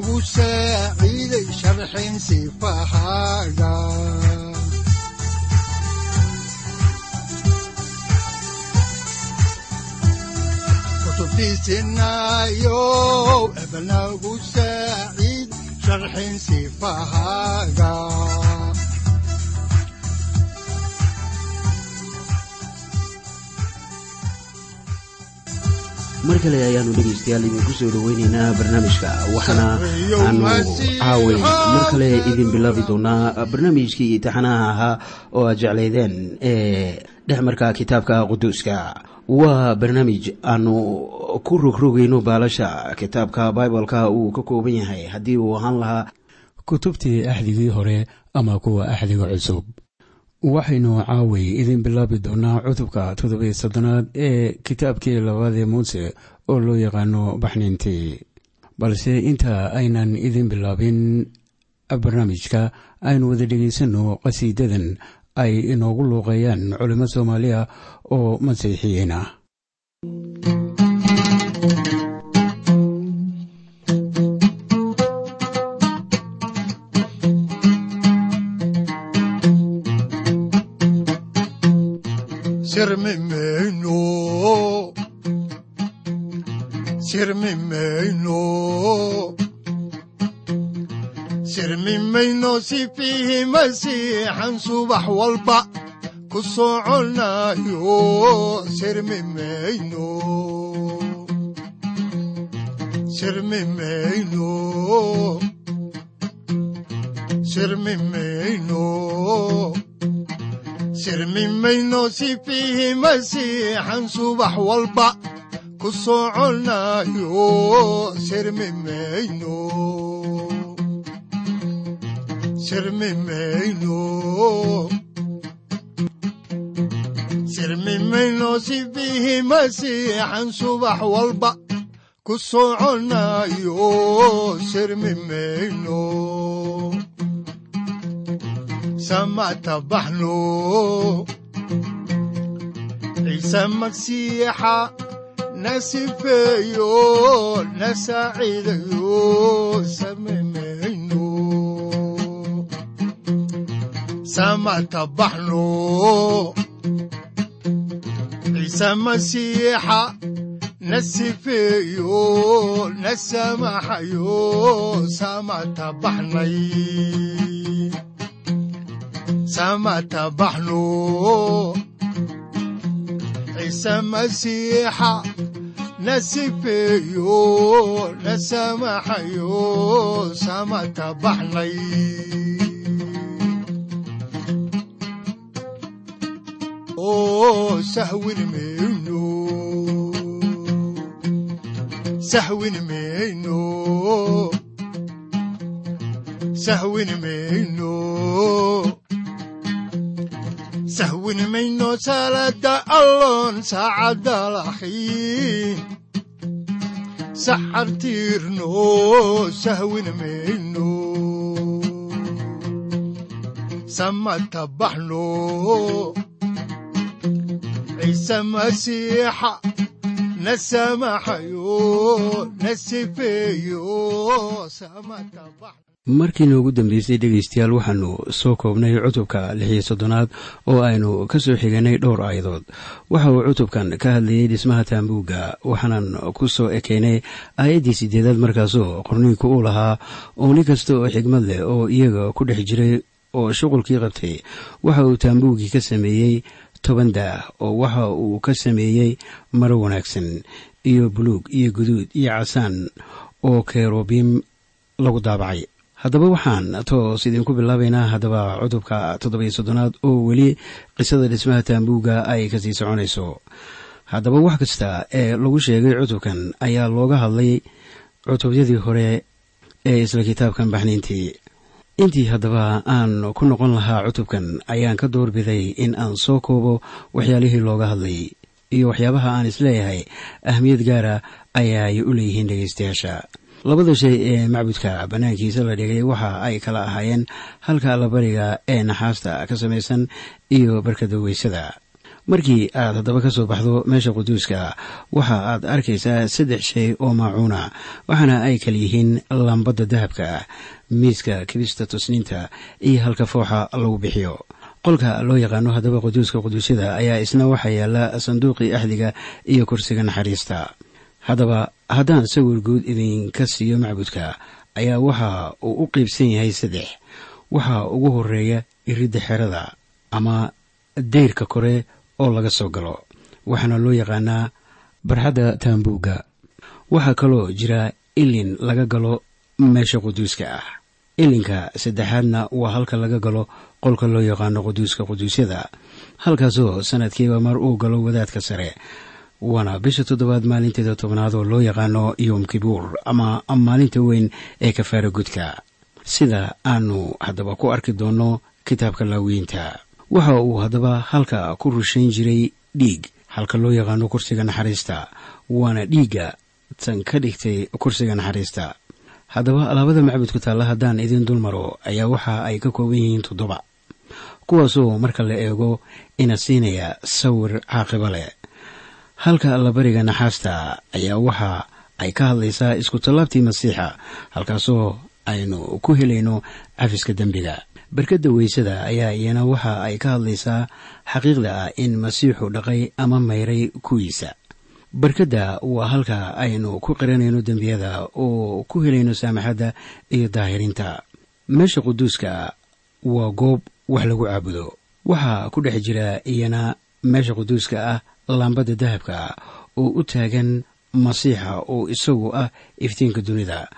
wuxunogu saaciiday sharxin sifahaaga kutubtiisinayow ebnagu saaciid sharxin sifahaaga mar kale ayaanu dhegaystayaal idinku soo dhoweyneynaa barnaamijka waxaana aanu caaway mar kale idin bilaabi doonaa barnaamijkii taxanaha ahaa oo aad jeclaydeen ee dhexmarka kitaabka quduuska waa barnaamij aanu ku rogrogayno baalasha kitaabka bibaleka uu ka kooban yahay haddii uu ahaan lahaa kutubtii axdigii hore ama kuwa axdiga cusub waxaynu caaway idin bilaabi doonaa cutubka toddobiyo soddonaad ee kitaabkii labaadee muuse oo loo yaqaano baxniintii balse inta aynan idin bilaabin barnaamijka aynu wada dhegaysanno qhasiidadan ay inoogu luuqeeyaan culimo soomaaliya oo masiixiyiin ah sirmi mayno sifiihi masiixan subax walba ku soconayo sirmi mayno sirmi mayno sirmi mayno sirmi mayno sifiihi masiixan subax walba. Ku soconayo sirmi mayno sirmi masiixan subax walba. Ku soconayo sirmi mayno samata baxno ciise magsiixa na sifeeyo na saaciidayo sami mayno samata baxno ciise masiixa na sifeeyo na samaxayo samata baxnay samata baxno ciise masiixa na sifeeyo na samaxayo samata baxnay sahwin mayno sahwin mayno salada alloon saacadda laxiin saxartiirno sahwin mayno samata baxno ciise masiixa na samaxayo na sifeeyo markii noogu dambeysay dhegaystayaal waxaanu soo koobnay cutubka lixiyo soddonaad oo aynu ka soo xiganay dhowr aayadood. Waxa uu cutubkan ka hadlayay dhismaha taambuugga waxaanan ku soo ekeynay aayaddii sideedaad markaasoo qorniinku uu lahaa oo nin kasta oo xigmad leh oo iyaga ku dhex jiray oo shuqulkii qabtay. Waxa uu taambuuggii ka sameeyey toban daah oo waxa uu ka sameeyey maro wanaagsan iyo buluug iyo guduud iyo casaan oo kerobiim lagu daabacay haddaba waxaan toos idinku bilaabaynaa haddaba cutubka toddobiyo soddonaad oo weli qisada dhismaha taambuugga ay ka sii soconayso. Haddaba wax kasta ee lagu sheegay cutubkan ayaa looga hadlay cutubyadii hore ee isla kitaabkan baxniintii intii haddaba aan ku noqon lahaa cutubkan ayaan ka doorbiday in aan soo koobo waxyaalihii looga hadlay iyo waxyaabaha aan is leeyahay ahmiyad gaara ayaay u leeyihiin dhegaystayaasha labada shay ee macbudka bannaankiisa la dhigay waxa ay kala ahaayeen halka allabariga ee naxaasta ka samaysan iyo barkada weysada markii aad haddaba ka soo baxdo meesha quduuska waxa aad arkaysaa saddex shay oo maacuuna waxaana ay kala yihiin lambadda dahabka miiska kibista tusniinta iyo halka fooxa lagu bixiyo. Qolka loo yaqaano haddaba quduuska quduusyada ayaa isna waxaa yaalla sanduuqii axdiga iyo kursiga naxariista haddaba haddaan sawir guud idinka siiyo macbudka ayaa waxa uu u qeybsan yahay saddex waxaa ugu horreeya iridda xerada ama dayrka kore oo laga soo galo waxaana loo yaqaanaa barxadda taambuugga. Waxaa kaloo jira ilin laga galo meesha quduuska ah. Ilinka saddexaadna waa halka laga galo qolka loo yaqaano quduuska quduusyada halkaasoo sanadkiiba mar uu galo wadaadka sare waana bisha toddobaad maalinteeda tobnaad oo loo yaqaano yom kibuur ama maalinta weyn ee kafaara gudka. Sida aanu haddaba ku arki doonno kitaabka laawiyiinta waxa uu haddaba halka ku rushayn jiray dhiig halka loo yaqaano kursiga naxariista. Waana dhiigga tan ka dhigtay kursiga naxariista. Haddaba alaabada macbudku taalla haddaan idin dul maro ayaa waxa ay ka kooban yihiin toddoba. Kuwaasoo marka la eego ina siinaya sawir caaqibo leh halka allabariga naxaasta ayaa waxa ay ka hadlaysaa isku tallaabtii masiixa halkaasoo aynu ku helayno cafiska dembiga barkadda weysada ayaa iyana waxa ay ka hadlaysaa xaqiiqda ah in masiixu dhaqay ama mayray kuwiisa. Barkadda waa halka aynu ku qiranayno dembiyada oo ku helayno saamaxadda iyo daahirinta. Meesha quduuska waa goob wax lagu caabudo. Waxaa ku dhex jira iyana meesha quduuska ah laambadda dahabka oo u taagan masiixa oo isagu ah iftiinka dunida.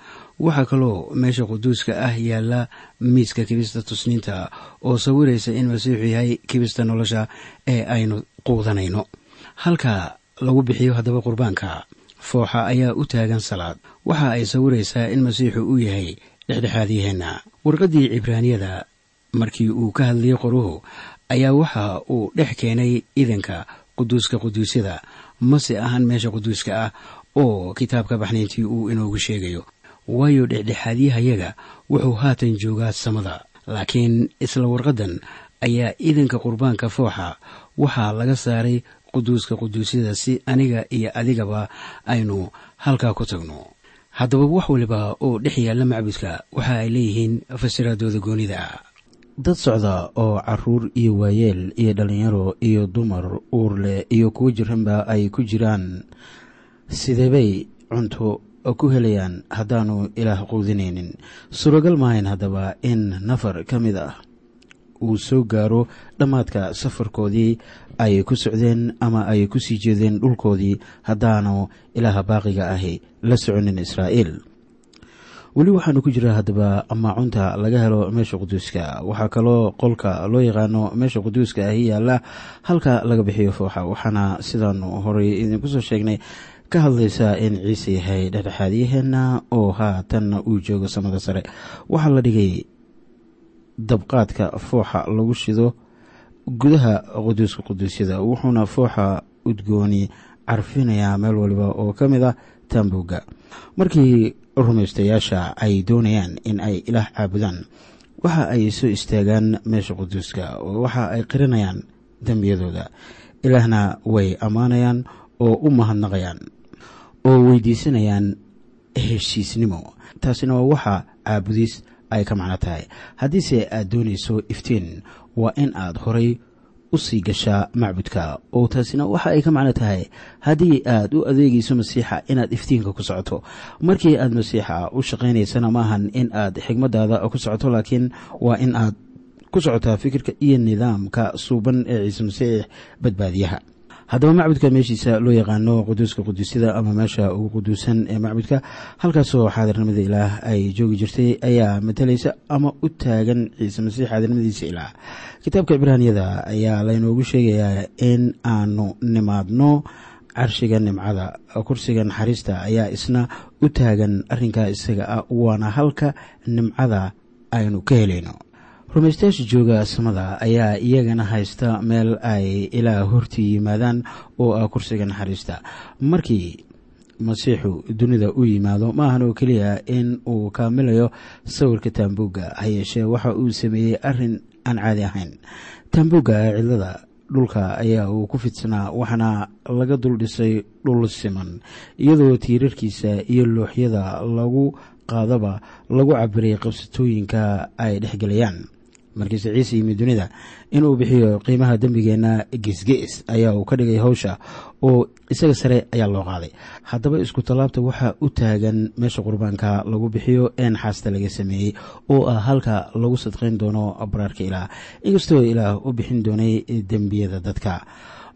Waxaa kaloo meesha quduuska ah yaalla miiska kibista tusniinta oo sawiraysa in masiixu yahay kibista nolosha ee aynu quudanayno. Halka lagu bixiyo haddaba qurbaanka fooxa ayaa u taagan salaad. Waxa ay sawiraysaa in masiixu uu yahay dhexdhexaadyaheenna warqaddii cibraaniyada markii uu ka hadlayay qoruhu ayaa waxa uu dhex keenay idanka quduuska quduusyada. Mase ahan meesha quduuska ah oo kitaabka baxnayntii uu inoogu sheegayo. Waayo dhexdhexaadyahayaga wuxuu haatan joogaa samada. Laakiin isla warqaddan ayaa idanka qurbaanka fooxa waxaa laga saaray quduuska quduusyada si aniga iyo adigaba aynu halkaa ku tagno. Haddaba wax waliba oo dhex yaalla macbudka waxa ay leeyihiin fasiraadooda goonida ah dad socda oo carruur iyo waayeel iyo dhallinyaro iyo dumar uur leh iyo kuwo jiranba ay ku jiraan. Sideebay cunto ku helayaan? Haddaanu ilaah quudinaynin. Suuragal maahayn haddaba in nafar ka mid ah uu soo gaaro dhammaadka safarkoodii ay ku socdeen ama ay ku sii jeedeen dhulkoodii haddaanu ilaaha baaqiga ahi la soconin israa'iil weli waxaanu ku jiraa haddaba maacunta laga helo meesha quduuska. Waxaa kaloo qolka loo yaqaano meesha quduuska ahi yaalla halka laga bixiyo fooxa waxaana sidaanu horey idinku soo sheegnay ka hadlaysaa in ciise yahay dhexdhexaadyaheenna oo haatanna uu joogo samada sare. Waxaa la dhigay dabqaadka fooxa lagu shido gudaha quduuska quduusyada wuxuuna fooxa udgooni carfinayaa meel waliba oo ka mid ah taambuugga markii rumaystayaasha ay doonayaan in ay ilaah caabudaan. Waxa ay soo istaagaan meesha quduuska oo waxa ay qiranayaan dembiyadooda ilaahna way ammaanayaan oo u mahadnaqayaan oo weydiisanayaan heshiisnimo. Taasina waa waxa caabudis ay ka macno tahay. Haddiise aad doonayso iftiin waa in aad horay u sii gashaa macbudka. Oo taasina waxa ay ka macno tahay haddii aad u adeegayso masiixa inaad iftiinka ku socoto. Markii aad masiixa u shaqaynaysana maahan in aad xigmadaada ku socoto laakiin waa in aad ku socotaa fikirka iyo nidaamka suuban ee ciise masiix badbaadiyaha haddaba macbudka meeshiisa loo yaqaano quduuska quduusyada ama meesha ugu quduusan ee macbudka halkaasoo xaadirnimada ilaah ay joogi jirtay ayaa matalaysa ama u taagan ciise masiix xaadirnimadiisa ilaah. Kitaabka cibraaniyada ayaa laynoogu sheegayaa in aanu nimaadno carshiga nimcada kursiga naxariista ayaa isna u taagan arrinkaa isaga ah waana halka nimcada aynu ka helayno rumaystayaasha jooga samada ayaa iyagana haysta meel ay ilaa hortii yimaadaan oo ah kursiga naxariista. Markii masiixu dunida u yimaado maahan oo keliya in uu kaamilayo sawirka taambuugga ha yeeshee waxa uu sameeyey arrin aan caadi ahayn. Taambuugga cidlada dhulka ayaa uu ku fidsanaa waxaana laga dul dhisay dhul siman iyadoo tiirarkiisa iyo looxyada lagu qaadaba lagu cabiray qabsatooyinka ay dhexgelayaan markiise ciise yimid dunida inuu bixiyo qiimaha dembigeenna gesgees ayaa uu ka dhigay hawsha oo isaga sare ayaa loo qaaday. Haddaba isku tallaabta waxaa u taagan meesha qurbaanka lagu bixiyo ee naxaasta laga sameeyey oo ah halka lagu sadqayn doono abraarka ilaah. Inkastoo ilaah u bixin doonay dembiyada dadka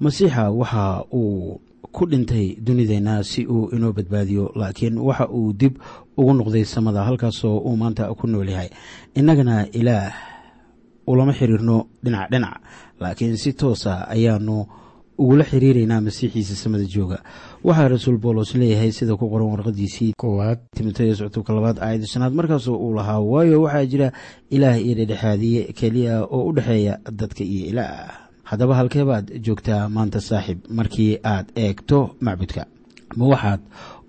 masiixa waxa uu ku dhintay dunideenna si uu inoo badbaadiyo laakiin waxa uu dib ugu noqday samada halkaasoo uu maanta ku nool yahay. Innagana ilaah ulama xiriirno dhinac dhinac. Laakiin si toosa ayaanu ugula xiriiraynaa masiixiisa samada jooga. Waxaa rasuul boolos leeyahay sida ku qoran warqadiisii koowaad timoteos cutubka labaad aayadda shanaad markaasoo uu lahaa waayo waxaa jira ilaah iyo dhedhexaadiye keliya oo u dhexeeya dadka iyo ilaah. Haddaba halkee baad joogtaa maanta saaxiib markii aad eegto macbudka ma waxaad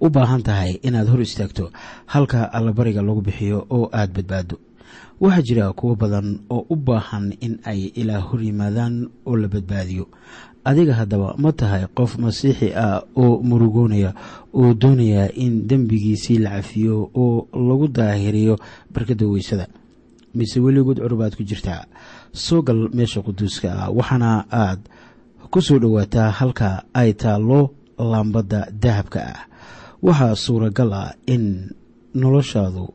u baahan tahay inaad hor istaagto halka allabariga lagu bixiyo oo aad badbaado waxaa jira kuwo badan oo u baahan in ay ilaa hor yimaadaan oo la badbaadiyo. Adiga haddaba ma tahay qof masiixi ah oo murugoonaya oo doonaya in dembigiisii la cafiyo oo lagu daahiriyo barkada weysada. Mise weli gudcur baad ku jirtaa soo gal meesha quduuska ah waxaana aad ku soo dhowaataa halka ay taallo laambadda dahabka ah. Waxaa suuragal ah in noloshaadu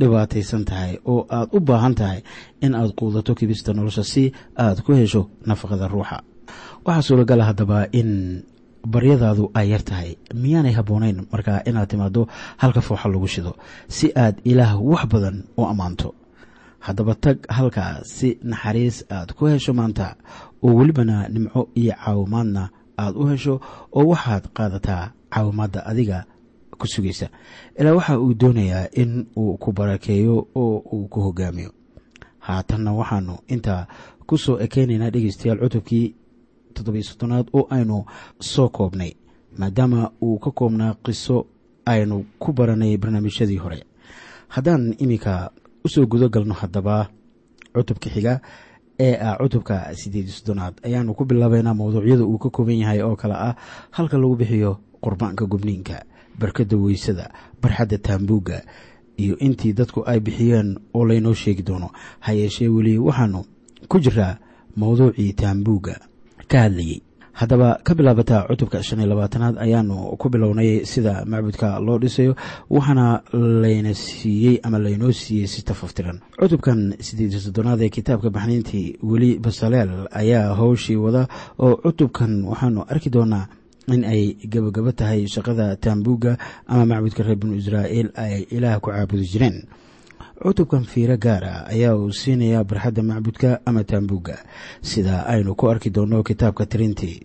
dhibaataysan tahay oo aad u baahan tahay in aad quudato kibista nolosha si aad ku hesho nafaqada ruuxa. Waxaa suuragala haddaba in baryadaadu ay yar tahay. Miyaanay habboonayn markaa inaad timaado halka fooxa lagu shido si aad ilaah wax badan u ammaanto. Haddaba tag halkaa si naxariis aad ku hesho maanta oo welibana nimco iyo caawimaadna aad u hesho oo waxaad qaadataa caawimaadda adiga ku sugaysa ilaa waxa uu doonayaa in uu ku barakeeyo oo uu ku hogaamiyo. Haatanna waxaanu intaa ku soo ekeynaynaa dhegeystayaal cutubkii toddobiyo soddonaad oo aynu soo koobnay maadaama uu ka koobnaa qiso aynu ku baranay barnaamijyadii hore. Haddaan iminka u soo gudo galno haddaba cutubka xiga ee ah cutubka siddeed iyo soddonaad ayaanu ku bilaabaynaa mawduucyada uu ka kooban yahay oo kale ah halka lagu bixiyo qurbaanka gubniinka barkada weysada barxadda taambuugga iyo intii dadku ay bixiyeen oo laynoo sheegi doono ha yeeshee weli waxaanu ku jiraa mawduucii taambuugga. Ka hadlayey haddaba ka bilaabataa cutubka shan iyo labaatanaad ayaanu ku bilownay sida macbudka loo dhisayo waxaana layna siiyey ama laynoo siiyey si tafaftiran cutubkan siddeed iyo soddonaad ee kitaabka baxniintii weli basaleel ayaa howshii wada oo cutubkan waxaanu arki doonaa in ay gabagabo tahay shaqada taambuugga ama macbudka reer binu israa'iil ay ilaah ku caabudi jireen. Cutubkan fiiro gaara ayaa uu siinayaa barxadda macbudka ama taambuugga sida aynu ku arki doonno kitaabka tirintii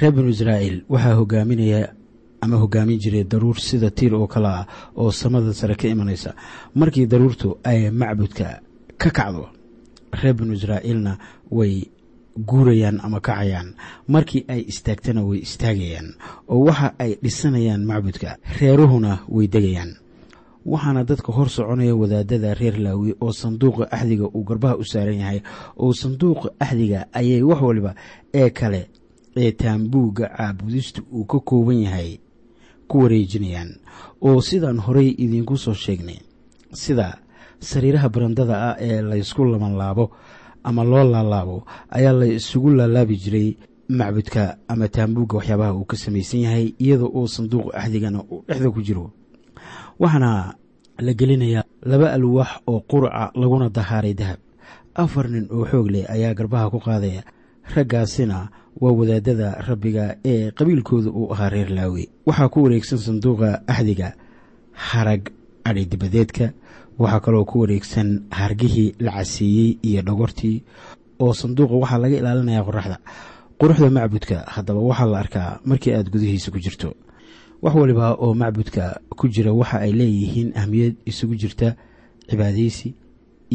reer binu israa'iil waxaa hogaaminaya ama hogaamin jiray daruur sida tiir oo kale ah oo samada sare ka imanaysa. Markii daruurtu ay macbudka ka kacdo reer binu israa'iilna way guurayaan ama kacayaan. Markii ay istaagtana way istaagayaan. Oo waxa ay dhisanayaan macbudka reeruhuna way degayaan. Waxaana dadka hor soconaya wadaadada reer laawi oo sanduuqa axdiga uu garbaha u saaran yahay. Oo sanduuqa axdiga ayay wax waliba ee kale ee taambuugga caabudistu uu ka kooban yahay ku wareejinayaan. Oo sidaan horey idiinku soo sheegnay. Sida sariiraha barandada ah ee laysku labanlaabo ama loo laalaabo ayaa la isugu laalaabi jiray macbudka ama taambuugga waxyaabaha uu ka samaysan yahay iyadoo uu sanduuq axdigana uu dhexda ku jiro. Waxaana la gelinayaa laba alwaax oo quraca laguna dahaaray dahab. Afar nin oo xoog leh ayaa garbaha ku qaadaya raggaasina waa wadaadada rabbiga ee qabiilkooda uu ahaa reer laawe waxaa ku wareegsan sanduuqa axdiga harag adhi dibadeedka waxaa kaloo ku wareegsan hargihii la caseeyey iyo dhogortii oo sanduuqa waxaa laga ilaalinayaa qoraxda quruxda macbudka haddaba waxaa la arkaa markii aad gudihiisa ku jirto. Wax waliba oo macbudka ku jira waxa ay leeyihiin ahmiyad isugu jirta cibaadaysi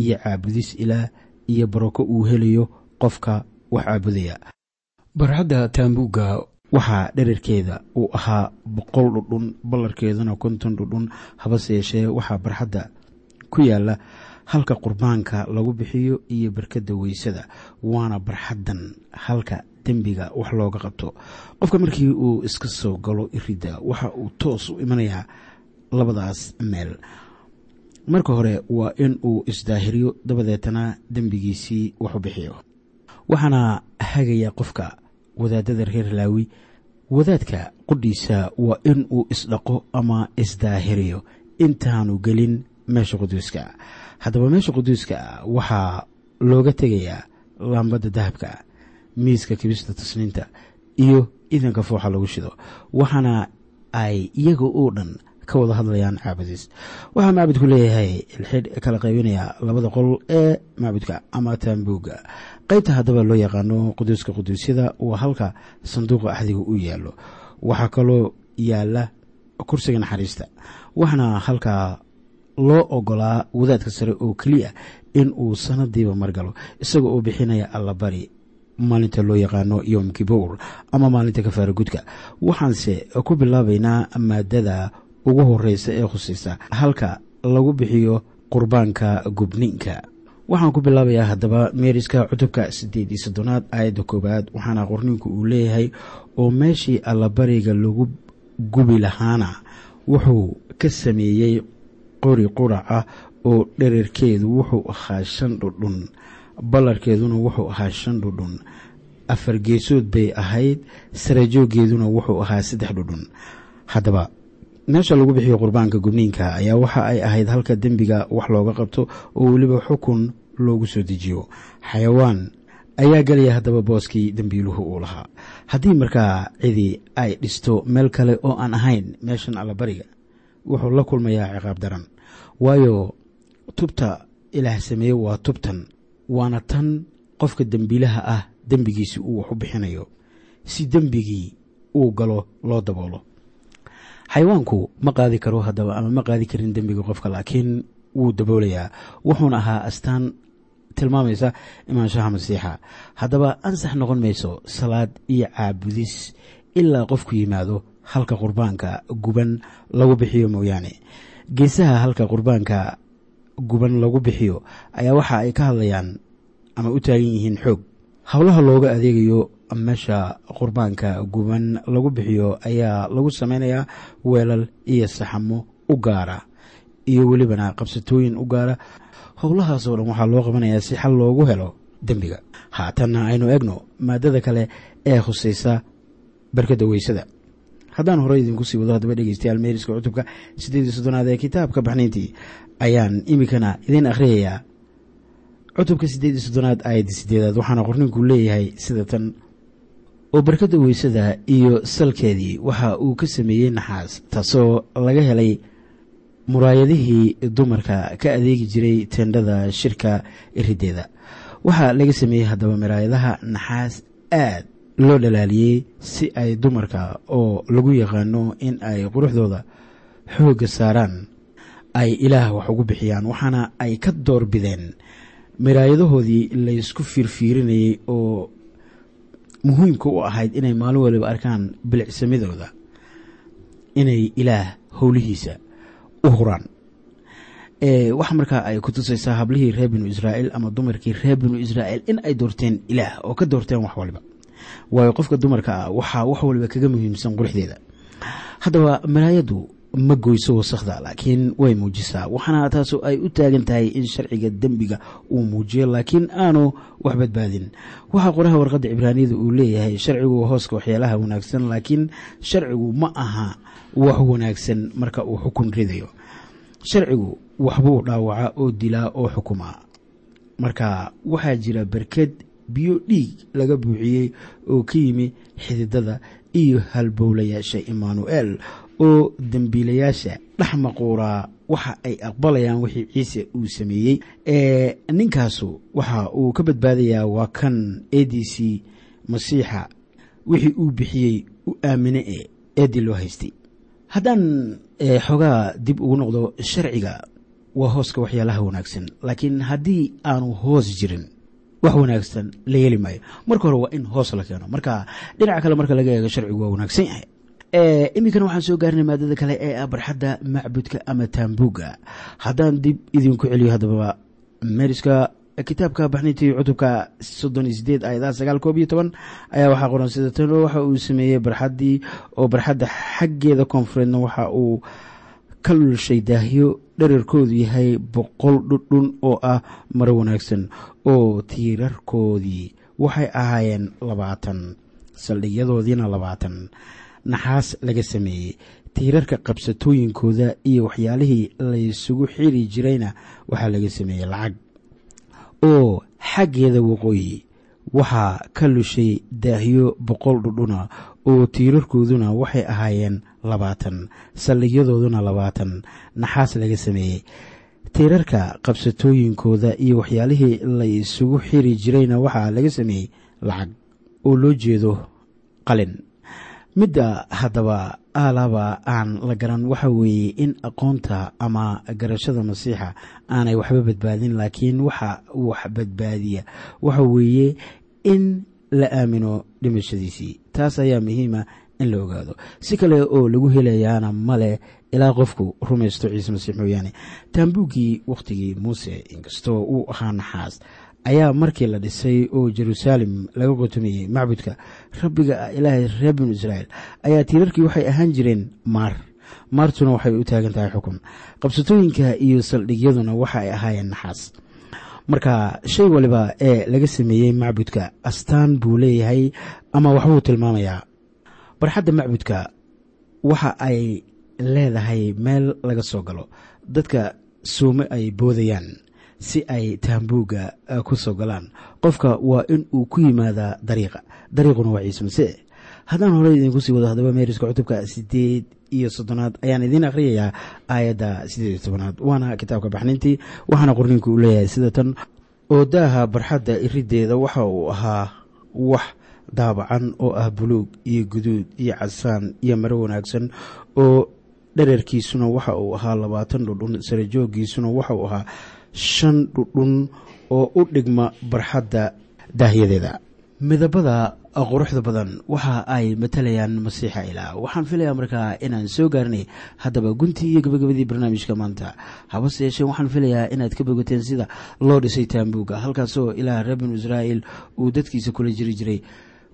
iyo caabudis ilaah iyo barako uu helayo qofka wax caabudaya. Barxadda taambuugga. Waxaa dherarkeeda uu ahaa boqol dhudhun ballarkeeduna konton dhudhun habase yeeshee waxaa barxadda ku yaalla halka qurbaanka lagu bixiyo iyo barkadda weysada waana barxaddan halka dembiga wax looga qabto. Qofka markii uu iska soo galo iridda waxa uu toos u imanayaa labadaas meel. Marka hore waa in uu isdaahiriyo dabadeetana dembigiisii wax u bixiyo. Waxaana hagaya qofka wadaadada reer laawi. Wadaadka qudhiisa waa in uu isdhaqo ama isdaahiriyo intaanu gelin meesha quduuska. Haddaba meesha quduuska waxaa looga tegayaa laambadda dahabka miiska kibista tasniinta iyo idanka fooxa lagu shido. Waxaana ay iyaga oo dhan ka wada hadlayaan caabudis waxaa macbudku leeyahay ilxidh kala qaybinaya labada qol ee macbudka ama taambuugga. Qaybta haddaba loo yaqaano quduuska quduusyada waa halka sanduuqa axdiga u yaallo. Waxaa kaloo yaalla kursiga naxariista waxaana halkaa loo ogolaa wadaadka sare oo keliya in uu sanadiiba margalo isaga oo bixinaya allabari maalinta loo yaqaano yom kibowr ama maalinta kafaara gudka waxaanse ku bilaabaynaa maadada ugu horeysa ee khusaysa halka lagu bixiyo qurbaanka gubniinka. Waxaan ku bilaabayaa haddaba meeriska cutubka sideed iyo soddonaad aayadda koowaad waxaana qorniinku uu leeyahay oo meeshii allabariga lagu gubi lahaana wuxuu ka sameeyey qori qurac ah oo dherarkeedu wuxuu ahaa shan dhudhun ballarkeeduna wuxuu ahaa shan dhudhun afar geesood bay ahayd sarajooggeeduna wuxuu ahaa saddex dhudhun. Haddaba meesha lagu bixiyo qurbaanka gubniinka ayaa waxa ay ahayd halka dembiga wax looga qabto oo weliba xukun loogu soo dejiyo. Xayawaan ayaa gelaya haddaba booskii dembiiluhu uu lahaa. Haddii markaa cidi ay dhisto meel kale oo aan ahayn meeshan allabariga wuxuu la kulmayaa ciqaab daran waayo tubta ilaah sameeye waa tubtan waana tan qofka dembiilaha ah dembigiisi uu wax u bixinayo. Si dembigii uu galo loo daboolo. Xayawaanku ma qaadi karo haddaba ama ma qaadi karin dembiga qofka laakiin wuu daboolayaa. Wuxuuna ahaa astaan tilmaamaysa imaanshaha masiixa. Haddaba ansax noqon mayso salaad iyo caabudis ilaa qofku yimaado halka qurbaanka guban lagu bixiyo mooyaane geesaha halka qurbaanka guban lagu bixiyo ayaa waxa ay ka hadlayaan ama u taagan yihiin xoog. Howlaha looga adeegayo meesha qurbaanka guban lagu bixiyo ayaa lagu sameynayaa weelal iyo saxamo u gaara iyo welibana qabsatooyin u gaara. Howlahaasoo dhan waxaa loo qabanayaa si xal loogu helo dembiga. Haatanna aynu egno maadada kale ee khusaysa barkadda weysada haddaan horey idinku sii wado haddaba dhegeystayaal meeriska cutubka siddeed iyo soddonaad ee kitaabka baxnayntii ayaan iminkana idiin akhriyayaa. Cutubka siddeed iyo soddonaad aayadda sideedaad waxaana qorninku leeyahay sida tan. Oo barkadda weysada iyo salkeedii waxa uu ka sameeyey naxaas taasoo laga helay muraayadihii dumarka ka adeegi jiray teendhada shirka irideeda waxaa laga sameeyey haddaba muraayadaha naxaas aad loo dhalaaliyey si ay dumarka oo lagu yaqaano in ay quruxdooda xoogga saaraan ay ilaah wax ugu bixiyaan waxaana ay ka door bideen miraayadahoodii laysku fiirfiirinayey oo muhiimka u ahayd inay maalin waliba arkaan bilicsamidooda inay ilaah howlihiisa u huraan. Waxa markaa ay ku tusaysaa hablihii reer binu israa'iil ama dumarkii reer binu israa'iil in ay doorteen ilaah oo ka doorteen wax waliba waayo qofka dumarka ah waxaa wax waliba kaga muhiimsan quruxdeeda. Haddaba maraayaddu ma goyso wasakhda laakiin way muujisaa. Waxaana taasu ay u taagan tahay in sharciga dembiga uu muujiyo laakiin aanu wax badbaadin. Waxaa qoraha warqadda cibraaniyada uu leeyahay sharcigu hooska waxyaalaha wanaagsan laakiin sharcigu ma aha wax wanaagsan marka uu xukun ridayo. Sharcigu waxbuu dhaawacaa oo dilaa oo xukumaa. Marka waxaa jira berked biyo dhiig laga buuxiyey oo ka yimi xididada iyo halbowlayaasha emmanuel oo dembiilayaasha dhex maquuraa waxa ay aqbalayaan wixii ciise uu sameeyey. Ee ninkaasu waxa uu ka badbaadayaa waa kan a d masiixa. Wixii uu bixiyey u aamine e eedii loo haystay. Haddaan xoogaa dib ugu noqdo sharciga waa hooska waxyaalaha wanaagsan. Laakiin haddii aanu hoos jirin wax wanaagsan la yeeli maayo. Marka hore waa in hoos la keeno. Marka dhinaca kale marka laga eego sharcigu waa wanaagsan yahay. Iminkana waxaan soo gaarinay maadada kale ee ah barxadda macbudka ama taambuga haddaan dib idinku celiyo haddaba meeriska kitaabka baxnintii cutubka soddon iyo sideed ayadaha sagaal koob iyo toban ayaa waxaa qoran sida waxa uu sameeyey barxaddii oo barxadda xaggeeda koonfureedna waxa uu ka lulshay daahyo dherarkoodu yahay boqol dhudhun oo ah maro wanaagsan oo tiirarkoodii waxay ahaayeen labaatan saldhigyadoodiina labaatan. Naxaas laga sameeyey tiirarka qabsatooyinkooda iyo waxyaalihii laysugu xiri jirayna waxaa laga sameeyey lacag oo xaggeeda waqooyi. Waxaa ka lushay daahyo boqol dhudhuna oo tiirarkooduna waxay ahaayeen labaatan saldhigyadooduna labaatan. Naxaas laga sameeyey. Tiirarka qabsatooyinkooda iyo waxyaalihii la isugu xiri jirayna waxaa laga sameeyey lacag oo loo jeedo qalin. Midda haddaba aalaba aan la garan waxa weeye in aqoonta ama garashada masiixa aanay waxba badbaadin laakiin waxa wax badbaadiya. Waxa weeye in la aamino dhimashadiisii taas ayaa muhiima in la ogaado. Si kale oo lagu helayaana male ilaa qofku rumaysto ciise masiix mooyaane taambuuggii wakhtigii muuse inkastoo uu ahaa naxaas ayaa markii la dhisay oo jeruusaalem laga qotomiyey macbudka rabbiga ilaahay reer binu israa'iil ayaa tiirarkii waxay ahaan jireen maar. Maartuna waxay u taagan tahay xukun qabsatooyinka iyo saldhigyaduna waxa ay ahaayeen naxaas marka shay waliba ee laga sameeyey macbudka astaan buu leeyahay ama waxbuu tilmaamayaa. Barxadda macbudka waxa ay leedahay meel laga soo galo. Dadka suume ay boodayaan si ay taambuugga ku soo galaan. Qofka waa in uu ku yimaadaa dariiqa. Dariiquna waa ciise masiix haddaan horey idinku sii wado haddaba meeriska cutubka sideed iyo soddonaad ayaan idiin akhriyayaa aayadda sideed iyo tobanaad. Waana kitaabka baxnintii waxaana qorniinku uu leeyahay sida tan oo daaha barxadda iriddeeda waxa uu ahaa wax daabacan oo ah buluug iyo guduud iyo casaan iyo maro wanaagsan oo dherarkiisuna waxa uu ahaa labaatan dhudhun sarajoogiisuna waxa uu ahaa shan dhudhun oo u dhigma barxadda daahyadeeda midabada quruxda badan waxa ay matalayaan masiixa ilaah. Waxaan filayaa markaa inaan soo gaarnay. Haddaba guntii iyo gabagabadii barnaamijka maanta. Habase yeeshee waxaan filayaa inaad ka bogateen sida loo dhisay taambuugga halkaasoo ilaah reer binu israa'iil uu dadkiisa kula jiri jiray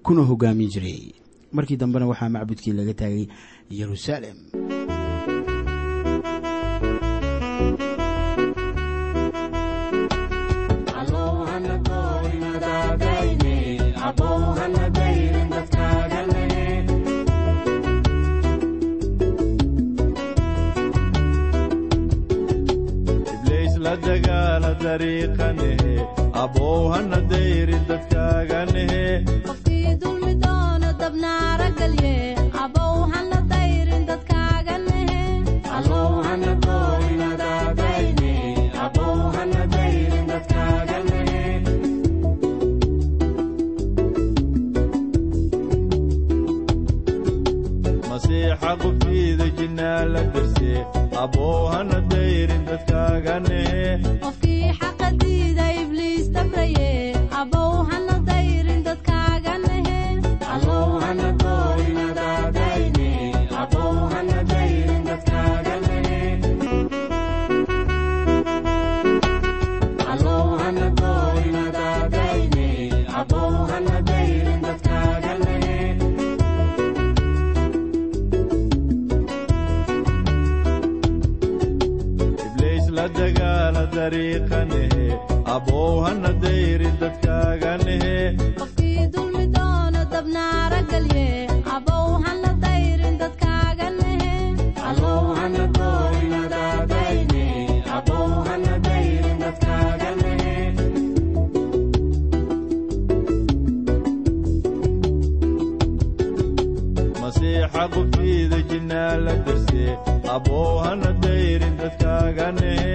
kuna hogaamin jiray. Markii dambena waxaa macbudkii laga taagay yeruusaalem abowhana dayrin dadkaaganehe qofkii dulmi doono abow hana dayrin dadkaaganehe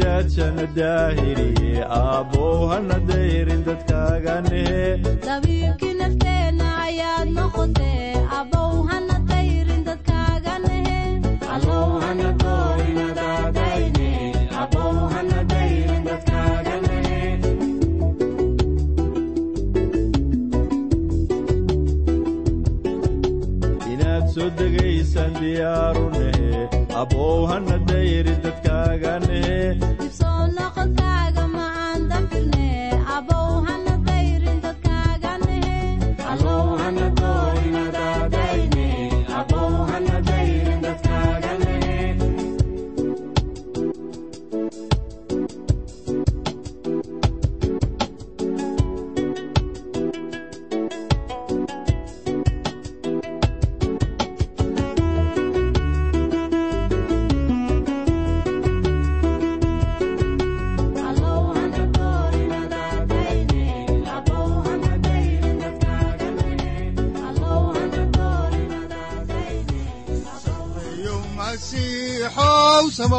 daadshana daahiriye abow hana dayrin dadkaaganehe dabiibkii nafteenna ayaad noqote abow hana degaysaan diyaaru nehe abow hana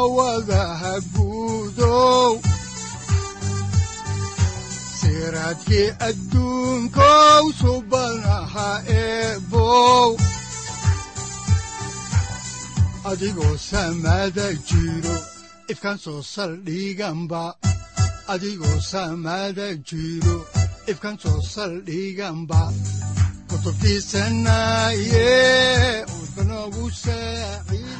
masiixow samawadaha guudow siraadkii adduunkow subanaha eebow adigoo samada jiro ifkan soo saldhiganba adigoo samada jiro ifkan soo saldhiganba kutubtiisanaye udbanogu saaciiday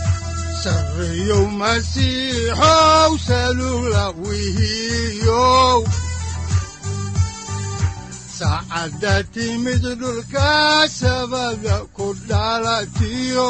sarreyow masiixow salula wihiyow saacadda timid dhulka sabada ku dhalatiyo